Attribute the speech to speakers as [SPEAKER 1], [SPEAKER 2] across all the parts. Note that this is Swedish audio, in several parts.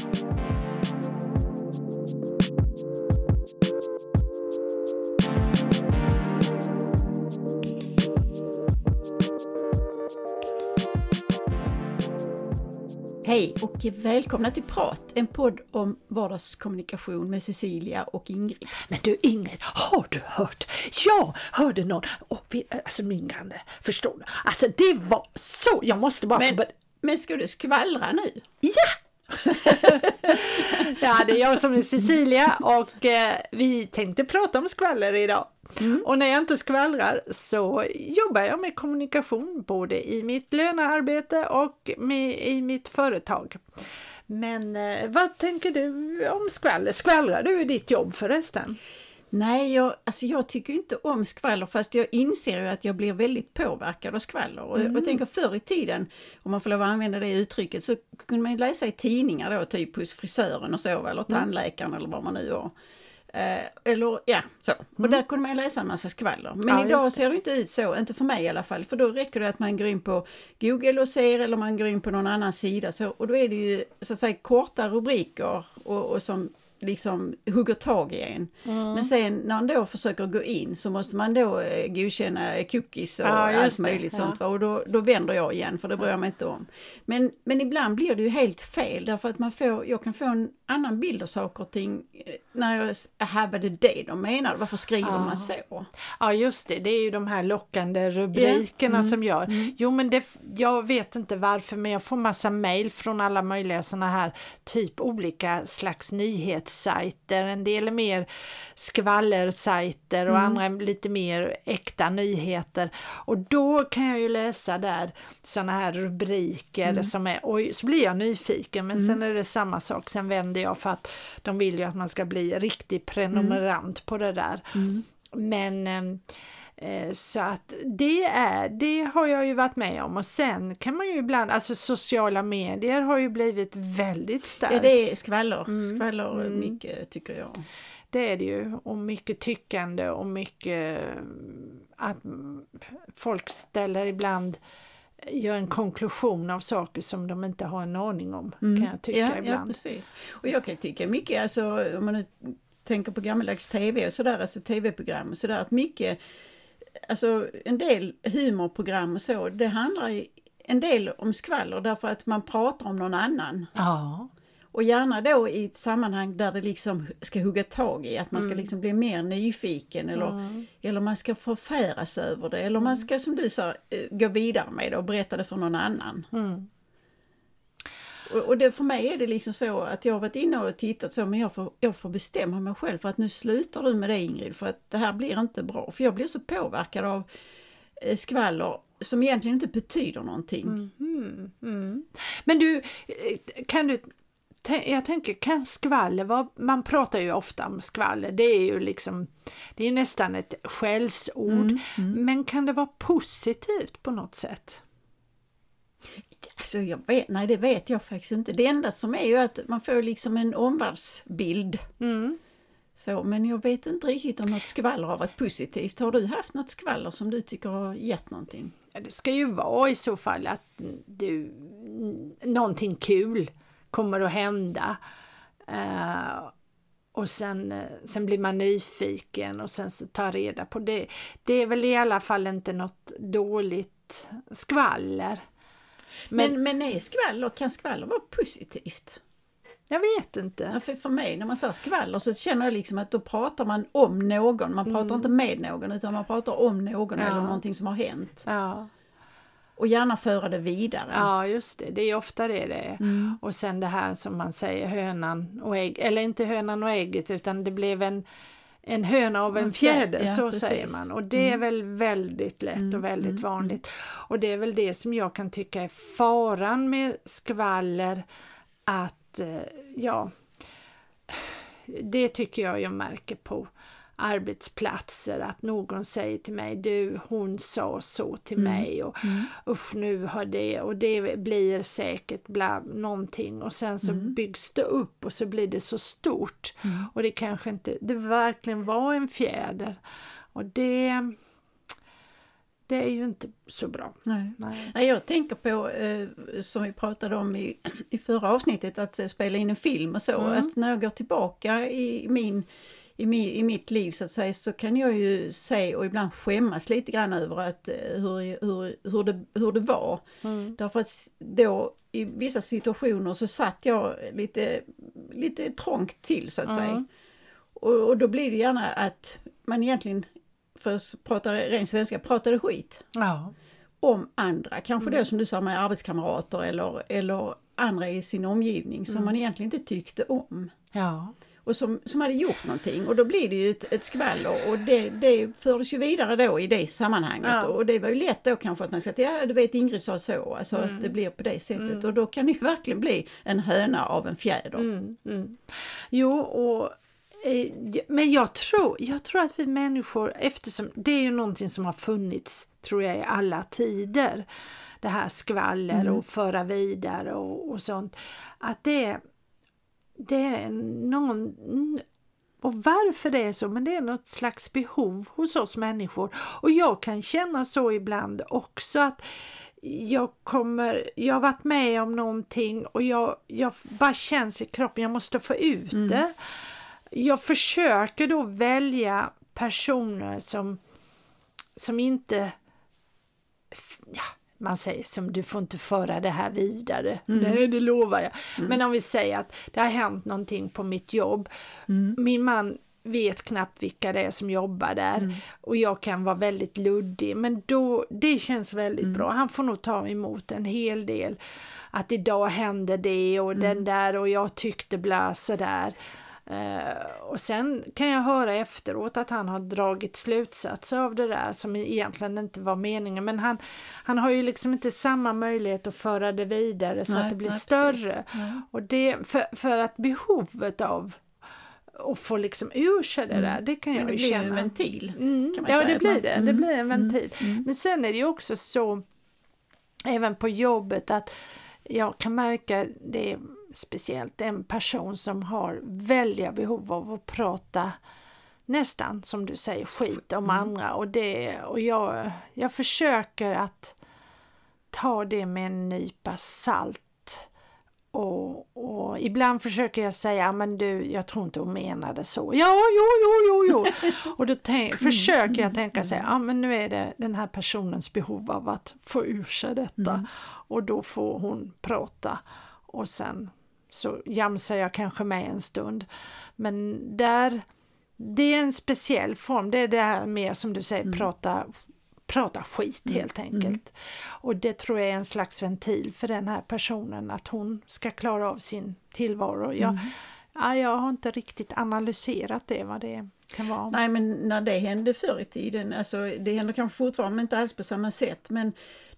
[SPEAKER 1] Thank you. Hej och välkomna till Prat, en podd om vardagskommunikation med Cecilia och Ingrid.
[SPEAKER 2] Men du Ingrid, har du hört? Jag hörde någon, oh, alltså min granne, förstår du? Alltså det var så, jag måste bara
[SPEAKER 1] men. Men ska du skvallra nu?
[SPEAKER 2] Ja! ja, det är jag som är Cecilia och eh, vi tänkte prata om skvaller idag. Mm. Och när jag inte skvallrar så jobbar jag med kommunikation både i mitt lönearbete och med, i mitt företag. Men eh, vad tänker du om skvaller? Skvallrar du i ditt jobb förresten?
[SPEAKER 1] Nej, jag, alltså jag tycker inte om skvaller fast jag inser ju att jag blir väldigt påverkad av skvaller. Och mm. jag tänker förr i tiden, om man får lov att använda det uttrycket, så kunde man läsa i tidningar då, typ hos frisören och så, eller mm. tandläkaren mm. eller vad man nu var. Eh, eller ja, så. Mm. Och där kunde man läsa en massa skvaller. Men ja, idag ser det inte ut så, inte för mig i alla fall. För då räcker det att man går in på Google och ser eller man går in på någon annan sida. Så, och då är det ju så att säga korta rubriker och, och som liksom hugger tag i en. Mm. Men sen när man då försöker gå in så måste man då eh, godkänna cookies och ja, allt möjligt det, sånt. Ja. Och då, då vänder jag igen för det bryr jag mig inte om. Men, men ibland blir det ju helt fel därför att man får, jag kan få en annan bild av saker och ting eh, när jag, aha var det det de menar? Varför skriver ja. man så?
[SPEAKER 2] Ja just det, det är ju de här lockande rubrikerna yeah. mm. som gör. Mm. Jo men det, jag vet inte varför men jag får massa mail från alla möjliga sådana här typ olika slags nyhetssajter. En del är mer skvallersajter och mm. andra lite mer äkta nyheter. Och då kan jag ju läsa där sådana här rubriker mm. som är, oj så blir jag nyfiken men sen mm. är det samma sak, sen vänder använder jag för att de vill ju att man ska bli riktig prenumerant mm. på det där. Mm. Men eh, så att det är, det har jag ju varit med om och sen kan man ju ibland, alltså sociala medier har ju blivit väldigt starkt.
[SPEAKER 1] Ja det är skvaller, mm. skvaller mm. mycket tycker jag.
[SPEAKER 2] Det är det ju och mycket tyckande och mycket att folk ställer ibland gör en konklusion av saker som de inte har en aning om, mm. kan jag tycka
[SPEAKER 1] ja,
[SPEAKER 2] ibland.
[SPEAKER 1] Ja, precis. Och jag kan tycka mycket, alltså om man nu tänker på gammaldags tv och sådär, alltså tv-program och sådär, att mycket, alltså en del humorprogram och så, det handlar en del om skvaller därför att man pratar om någon annan.
[SPEAKER 2] Ja.
[SPEAKER 1] Och gärna då i ett sammanhang där det liksom ska hugga tag i, att man ska mm. liksom bli mer nyfiken eller, mm. eller man ska förfäras över det eller man mm. ska som du sa eh, gå vidare med det och berätta det för någon annan.
[SPEAKER 2] Mm.
[SPEAKER 1] Och, och det, för mig är det liksom så att jag har varit inne och tittat så men jag får, jag får bestämma mig själv för att nu slutar du med det Ingrid för att det här blir inte bra. För jag blir så påverkad av eh, skvaller som egentligen inte betyder någonting.
[SPEAKER 2] Mm, mm. Men du, eh, kan du jag tänker, kan skvaller vara, man pratar ju ofta om skvaller, det är ju liksom, det är nästan ett skällsord, mm, mm. men kan det vara positivt på något sätt?
[SPEAKER 1] Alltså jag vet, nej det vet jag faktiskt inte. Det enda som är ju att man får liksom en omvärldsbild.
[SPEAKER 2] Mm.
[SPEAKER 1] Så, men jag vet inte riktigt om något skvaller har varit positivt. Har du haft något skvaller som du tycker har gett någonting?
[SPEAKER 2] Ja, det ska ju vara i så fall att du, någonting kul kommer att hända. Uh, och sen, eh, sen blir man nyfiken och sen så tar reda på det. Det är väl i alla fall inte något dåligt skvaller.
[SPEAKER 1] Men, men, men är skvaller, kan skvaller vara positivt?
[SPEAKER 2] Jag vet inte.
[SPEAKER 1] Ja, för, för mig när man säger skvaller så känner jag liksom att då pratar man om någon, man pratar mm. inte med någon utan man pratar om någon ja. eller någonting som har hänt.
[SPEAKER 2] Ja.
[SPEAKER 1] Och gärna föra det vidare.
[SPEAKER 2] Ja, just det. Det är ofta det det är. Mm. Och sen det här som man säger hönan och ägg, eller inte hönan och ägget utan det blev en, en höna av en fjäder, ja, så precis. säger man. Och det är mm. väl väldigt lätt mm. och väldigt mm. vanligt. Och det är väl det som jag kan tycka är faran med skvaller, att eh, ja, det tycker jag jag märker på arbetsplatser att någon säger till mig du hon sa så till mm. mig och mm. usch nu har det och det blir säkert bla, någonting och sen så mm. byggs det upp och så blir det så stort mm. och det kanske inte, det verkligen var en fjäder och det det är ju inte så bra.
[SPEAKER 1] Nej. Nej. Jag tänker på, eh, som vi pratade om i, i förra avsnittet, att spela in en film och så. Mm. Att när jag går tillbaka i, min, i, mi, i mitt liv så att säga så kan jag ju se och ibland skämmas lite grann över att, eh, hur, hur, hur, det, hur det var. Mm. Därför att då i vissa situationer så satt jag lite, lite trångt till så att mm. säga. Och, och då blir det gärna att man egentligen för att prata ren svenska, pratade skit.
[SPEAKER 2] Ja.
[SPEAKER 1] Om andra, kanske mm. då som du sa med arbetskamrater eller, eller andra i sin omgivning som mm. man egentligen inte tyckte om.
[SPEAKER 2] Ja.
[SPEAKER 1] Och som, som hade gjort någonting och då blir det ju ett, ett skvaller och det, det fördes ju vidare då i det sammanhanget ja. och det var ju lätt då kanske att man säger ja du vet Ingrid sa så, alltså mm. att det blir på det sättet mm. och då kan det ju verkligen bli en höna av en fjäder.
[SPEAKER 2] Mm. mm. Jo och Eh, men jag tror, jag tror att vi människor, eftersom det är ju någonting som har funnits tror jag i alla tider, det här skvaller mm. och föra vidare och, och sånt, att det, det är någon, och varför det är så, men det är något slags behov hos oss människor. Och jag kan känna så ibland också att jag kommer, jag har varit med om någonting och jag, jag bara känns i kroppen, jag måste få ut mm. det jag försöker då välja personer som, som inte ja, man säger som du får inte föra det här vidare. Mm. Nej, det lovar jag. Mm. Men om vi säger att det har hänt någonting på mitt jobb. Mm. Min man vet knappt vilka det är som jobbar där mm. och jag kan vara väldigt luddig men då, det känns väldigt mm. bra. Han får nog ta emot en hel del. Att idag händer det och den mm. där och jag tyckte bla sådär. Uh, och sen kan jag höra efteråt att han har dragit slutsatser av det där som egentligen inte var meningen. Men han, han har ju liksom inte samma möjlighet att föra det vidare så nej, att det blir nej, större. Och det, för, för att behovet av att få liksom ur sig det där, mm. det kan jag
[SPEAKER 1] Men det
[SPEAKER 2] ju
[SPEAKER 1] blir en ventil.
[SPEAKER 2] Mm. ja, det blir det. Mm. Det blir en ventil. Mm. mm. Men sen är det ju också så, även på jobbet, att jag kan märka det speciellt en person som har välja behov av att prata nästan som du säger skit om mm. andra och, det, och jag, jag försöker att ta det med en nypa salt och, och, ibland försöker jag säga, men du, jag tror inte hon menade så. Ja, jo, jo, jo, jo. Och då mm. försöker jag tänka sig, ja men nu är det den här personens behov av att få ur sig detta. Mm. Och då får hon prata och sen så jamsar jag kanske med en stund. Men där, det är en speciell form, det är det här mer som du säger, mm. prata, prata skit mm. helt enkelt. Mm. Och det tror jag är en slags ventil för den här personen, att hon ska klara av sin tillvaro. Jag, mm. ja, jag har inte riktigt analyserat det, vad det kan vara.
[SPEAKER 1] Nej men när det hände förr i tiden, alltså det händer kanske fortfarande men inte alls på samma sätt, men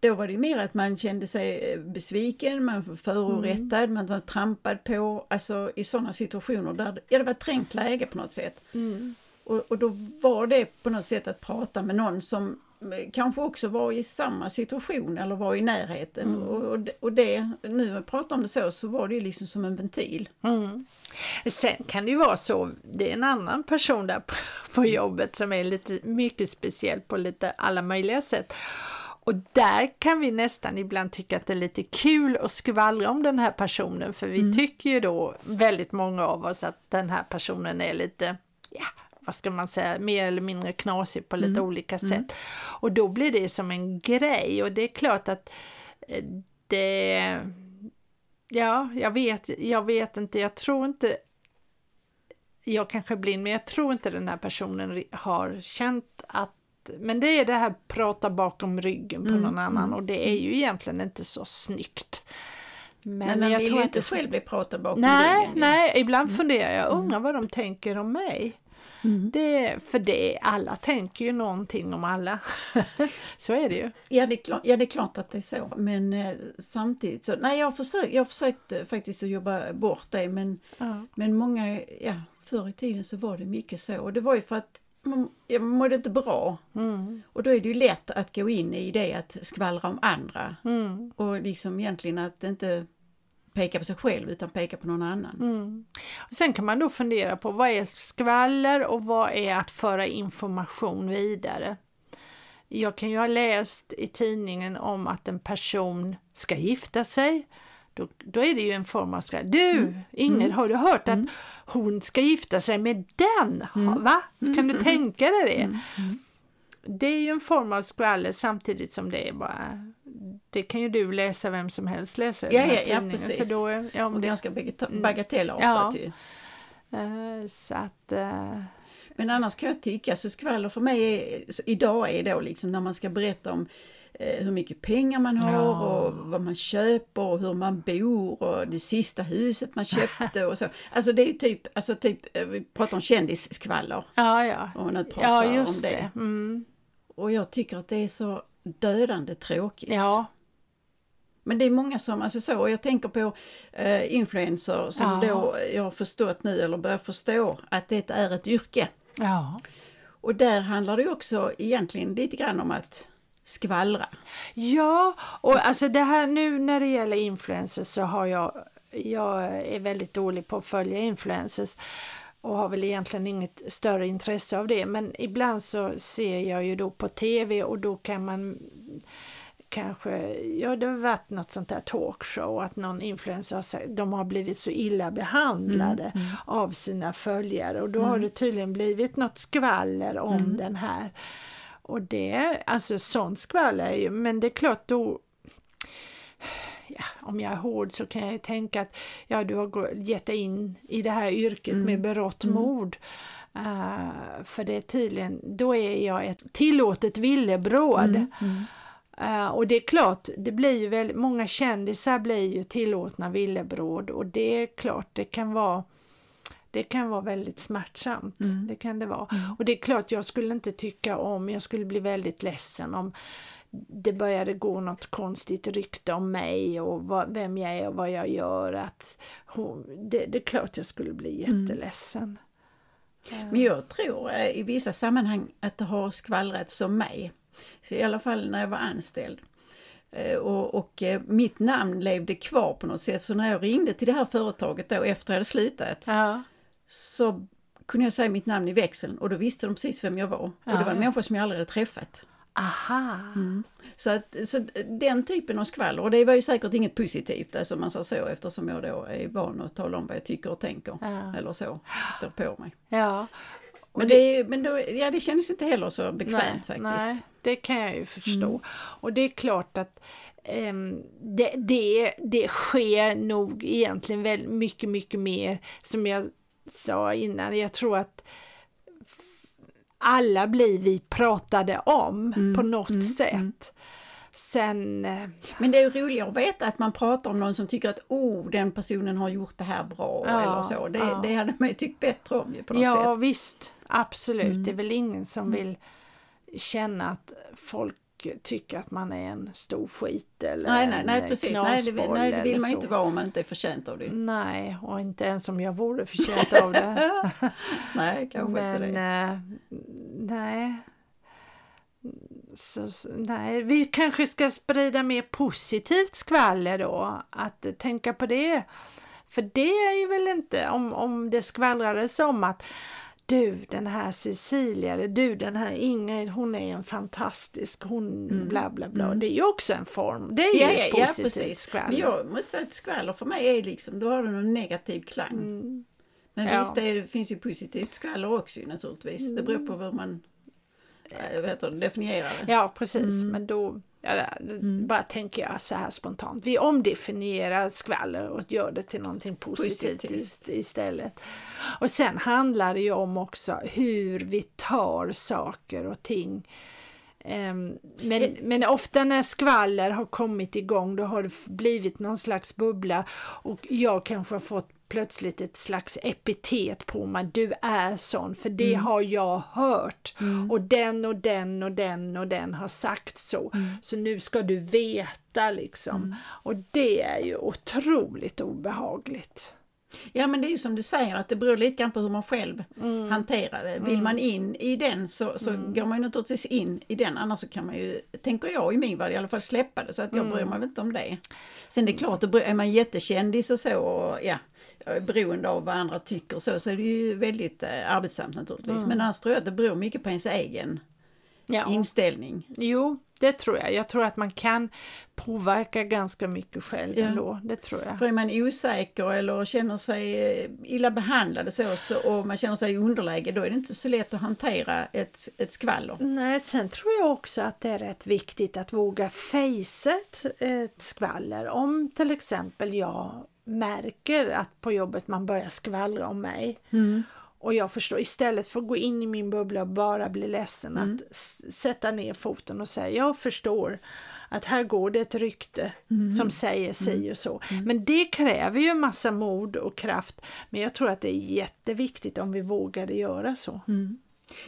[SPEAKER 1] då var det mer att man kände sig eh, besviken, man var förorättad, mm. man var trampad på, alltså i sådana situationer där ja, det var trängt läge på något sätt.
[SPEAKER 2] Mm.
[SPEAKER 1] Och, och då var det på något sätt att prata med någon som eh, kanske också var i samma situation eller var i närheten. Mm. Och, och det, nu när jag pratar om det så, så var det liksom som en ventil.
[SPEAKER 2] Mm. Sen kan det ju vara så, det är en annan person där på, på jobbet som är lite mycket speciell på lite alla möjliga sätt. Och där kan vi nästan ibland tycka att det är lite kul att skvallra om den här personen för vi mm. tycker ju då väldigt många av oss att den här personen är lite, ja, vad ska man säga, mer eller mindre knasig på lite mm. olika mm. sätt. Och då blir det som en grej och det är klart att eh, det, ja, jag vet, jag vet inte, jag tror inte jag kanske är blind, men jag tror inte den här personen har känt att men det är det här prata bakom ryggen på mm, någon annan mm. och det är ju egentligen inte så snyggt.
[SPEAKER 1] Men, men man jag vill tror ju inte själv bli prata bakom
[SPEAKER 2] nej,
[SPEAKER 1] ryggen.
[SPEAKER 2] Nej, ibland mm. funderar jag, undrar vad de tänker om mig. Mm. Det, för det, alla tänker ju någonting om alla. så är det ju.
[SPEAKER 1] Ja det är, klart, ja, det är klart att det är så. Men eh, samtidigt så, nej jag har försökt, jag har försökt eh, faktiskt att jobba bort det men,
[SPEAKER 2] ja.
[SPEAKER 1] men många, ja förr i tiden så var det mycket så. Och det var ju för att man, jag mådde inte bra.
[SPEAKER 2] Mm.
[SPEAKER 1] Och då är det ju lätt att gå in i det att skvallra om andra.
[SPEAKER 2] Mm.
[SPEAKER 1] Och liksom egentligen att inte peka på sig själv utan peka på någon annan.
[SPEAKER 2] Mm. Och sen kan man då fundera på vad är skvaller och vad är att föra information vidare? jag kan ju ha läst i tidningen om att en person ska gifta sig. Då, då är det ju en form av skvaller. Du, mm. Ingrid, mm. har du hört att hon ska gifta sig med den? Va? Kan du tänka dig det? Det är ju en form av skvaller samtidigt som det är bara det kan ju du läsa, vem som helst läser.
[SPEAKER 1] Ja, ja, ja precis. Så då, ja, och det ganska mm. bagatellartat
[SPEAKER 2] ja. ju. Uh, så att... Uh...
[SPEAKER 1] Men annars kan jag tycka, så skvaller för mig är, idag är då liksom när man ska berätta om hur mycket pengar man har ja. och vad man köper och hur man bor och det sista huset man köpte och så. Alltså det är typ, alltså typ, vi pratar om kändisskvaller.
[SPEAKER 2] Ja, ja.
[SPEAKER 1] Om nu pratar
[SPEAKER 2] ja, just
[SPEAKER 1] om det.
[SPEAKER 2] det. Mm.
[SPEAKER 1] Och jag tycker att det är så dödande tråkigt.
[SPEAKER 2] Ja.
[SPEAKER 1] Men det är många som, alltså så, och jag tänker på eh, influencer som ja. då jag har förstått nu, eller börjar förstå, att det är ett yrke.
[SPEAKER 2] Ja.
[SPEAKER 1] Och där handlar det också egentligen lite grann om att skvallra.
[SPEAKER 2] Ja, och alltså det här nu när det gäller influencers så har jag, jag är väldigt dålig på att följa influencers och har väl egentligen inget större intresse av det men ibland så ser jag ju då på tv och då kan man kanske, ja det har varit något sånt där talkshow att någon influencer har sagt, de har blivit så illa behandlade mm, mm. av sina följare och då mm. har det tydligen blivit något skvaller om mm. den här. Och det, alltså sånt skvaller ju, men det är klart då ja, om jag är hård så kan jag tänka att ja, du har gett dig in i det här yrket mm. med berått mm. mod. Uh, för det är tydligen, då är jag ett tillåtet villebråd. Mm. Uh, och det är klart, det blir ju väldigt, många kändisar blir ju tillåtna villebråd och det är klart, det kan vara det kan vara väldigt smärtsamt. Mm. Det kan det vara. Mm. Och det är klart, jag skulle inte tycka om, jag skulle bli väldigt ledsen om det började gå något konstigt rykte om mig och vad, vem jag är och vad jag gör. Att hon, det, det är klart jag skulle bli mm. jätteledsen.
[SPEAKER 1] Mm. Men jag tror eh, i vissa sammanhang att det har skvallrats om mig. Så I alla fall när jag var anställd. Eh, och, och, eh, mitt namn levde kvar på något sätt så när jag ringde till det här företaget då efter jag hade slutat
[SPEAKER 2] ja.
[SPEAKER 1] Så kunde jag säga mitt namn i växeln och då visste de precis vem jag var. Och det var en människa som jag aldrig hade träffat.
[SPEAKER 2] Aha!
[SPEAKER 1] Mm. Så, att, så den typen av skvaller, och det var ju säkert inget positivt alltså man säger så eftersom jag då är van att tala om vad jag tycker och tänker.
[SPEAKER 2] Ja.
[SPEAKER 1] Eller så, står på mig.
[SPEAKER 2] Ja.
[SPEAKER 1] Men, det, men då, ja, det kändes inte heller så bekvämt nej, faktiskt.
[SPEAKER 2] Nej, det kan jag ju förstå. Mm. Och det är klart att um, det, det, det sker nog egentligen väldigt mycket, mycket mer som jag sa innan. Jag tror att alla blir vi pratade om mm, på något mm, sätt. Mm. Sen... Eh,
[SPEAKER 1] Men det är roligare att veta att man pratar om någon som tycker att oh, den personen har gjort det här bra ja, eller så. Det, ja. det hade man ju tyckt bättre om ju på något
[SPEAKER 2] ja,
[SPEAKER 1] sätt.
[SPEAKER 2] Ja visst, absolut. Mm. Det är väl ingen som mm. vill känna att folk tycker att man är en stor skit eller
[SPEAKER 1] nej, nej, nej, precis. Nej, det, vill, nej, det vill man så. inte vara om man inte är förtjänt av det.
[SPEAKER 2] Nej, och inte ens om jag vore förtjänt av det.
[SPEAKER 1] nej, kanske Men, inte det.
[SPEAKER 2] Äh, nej. Så, nej, vi kanske ska sprida mer positivt skvaller då, att tänka på det. För det är ju väl inte, om, om det skvallrades om att du den här Cecilia eller du den här Ingrid hon är en fantastisk hon mm. bla bla bla. Mm. Det är ju också en form, det är ju ja, ja, positivt ja, skvaller.
[SPEAKER 1] Men jag måste säga att skvaller för mig är liksom, då har du någon negativ klang. Mm. Men ja. visst det, det finns ju positivt skvaller också naturligtvis. Det beror på hur man jag vet inte, definiera
[SPEAKER 2] det. Ja precis, mm. men då ja, mm. bara tänker jag så här spontant. Vi omdefinierar skvaller och gör det till någonting positivt, positivt. istället. Och sen handlar det ju om också hur vi tar saker och ting. Um, men, men ofta när skvaller har kommit igång då har det blivit någon slags bubbla och jag kanske har fått plötsligt ett slags epitet på mig. Du är sån, för det mm. har jag hört. Mm. Och den och den och den och den har sagt så. Mm. Så nu ska du veta liksom. Mm. Och det är ju otroligt obehagligt.
[SPEAKER 1] Ja men det är ju som du säger att det beror lite grann på hur man själv mm. hanterar det. Vill mm. man in i den så, så mm. går man ju naturligtvis in i den annars så kan man ju, tänker jag i min värld i alla fall, släppa det så att jag mm. bryr mig inte om det. Sen det är klart, är man jättekändis och så och ja, beroende av vad andra tycker och så, så är det ju väldigt eh, arbetsamt naturligtvis. Mm. Men annars tror jag att det beror mycket på ens egen ja. inställning.
[SPEAKER 2] Jo, det tror jag. Jag tror att man kan påverka ganska mycket själv ja. ändå. Det tror jag.
[SPEAKER 1] För är man osäker eller känner sig eh, illa behandlad så, så, och man känner sig i underläge, då är det inte så lätt att hantera ett, ett skvaller.
[SPEAKER 2] Nej, sen tror jag också att det är rätt viktigt att våga fejsa ett, ett skvaller. Om till exempel jag märker att på jobbet man börjar skvallra om mig. Mm. Och jag förstår, istället för att gå in i min bubbla och bara bli ledsen, mm. att sätta ner foten och säga jag förstår att här går det ett rykte mm. som säger si mm. och så. Mm. Men det kräver ju massa mod och kraft. Men jag tror att det är jätteviktigt om vi vågade göra så.
[SPEAKER 1] Mm.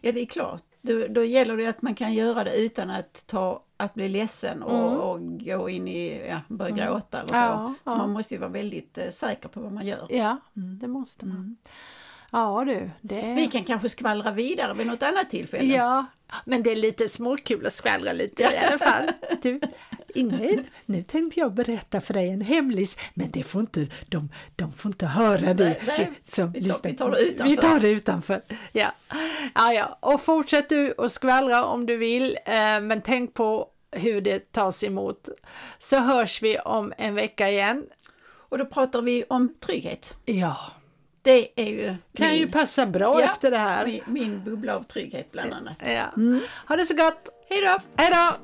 [SPEAKER 1] Ja, det är klart. Då, då gäller det att man kan göra det utan att, ta, att bli ledsen och, mm. och gå in i, ja, börja mm. gråta eller så. Ja, så ja. man måste ju vara väldigt eh, säker på vad man gör.
[SPEAKER 2] Ja, det måste man. Ja du. Det...
[SPEAKER 1] Vi kan kanske skvallra vidare vid något annat tillfälle.
[SPEAKER 2] Ja, men det är lite småkul att skvallra lite i alla fall. Du, Ingrid, nu tänkte jag berätta för dig en hemlis, men det får inte, de, de får inte höra det.
[SPEAKER 1] Nej, nej. vi, tar, vi tar det utanför.
[SPEAKER 2] Vi tar det utanför. Ja. Ja, ja. Och fortsätt du att skvallra om du vill, eh, men tänk på hur det tas emot. Så hörs vi om en vecka igen.
[SPEAKER 1] Och då pratar vi om trygghet.
[SPEAKER 2] Ja.
[SPEAKER 1] Det är ju
[SPEAKER 2] kan min, ju passa bra ja, efter det här.
[SPEAKER 1] Min, min bubbla av trygghet bland annat.
[SPEAKER 2] Ja. Mm. Ha det så gott!
[SPEAKER 1] Hej då!
[SPEAKER 2] Hej då!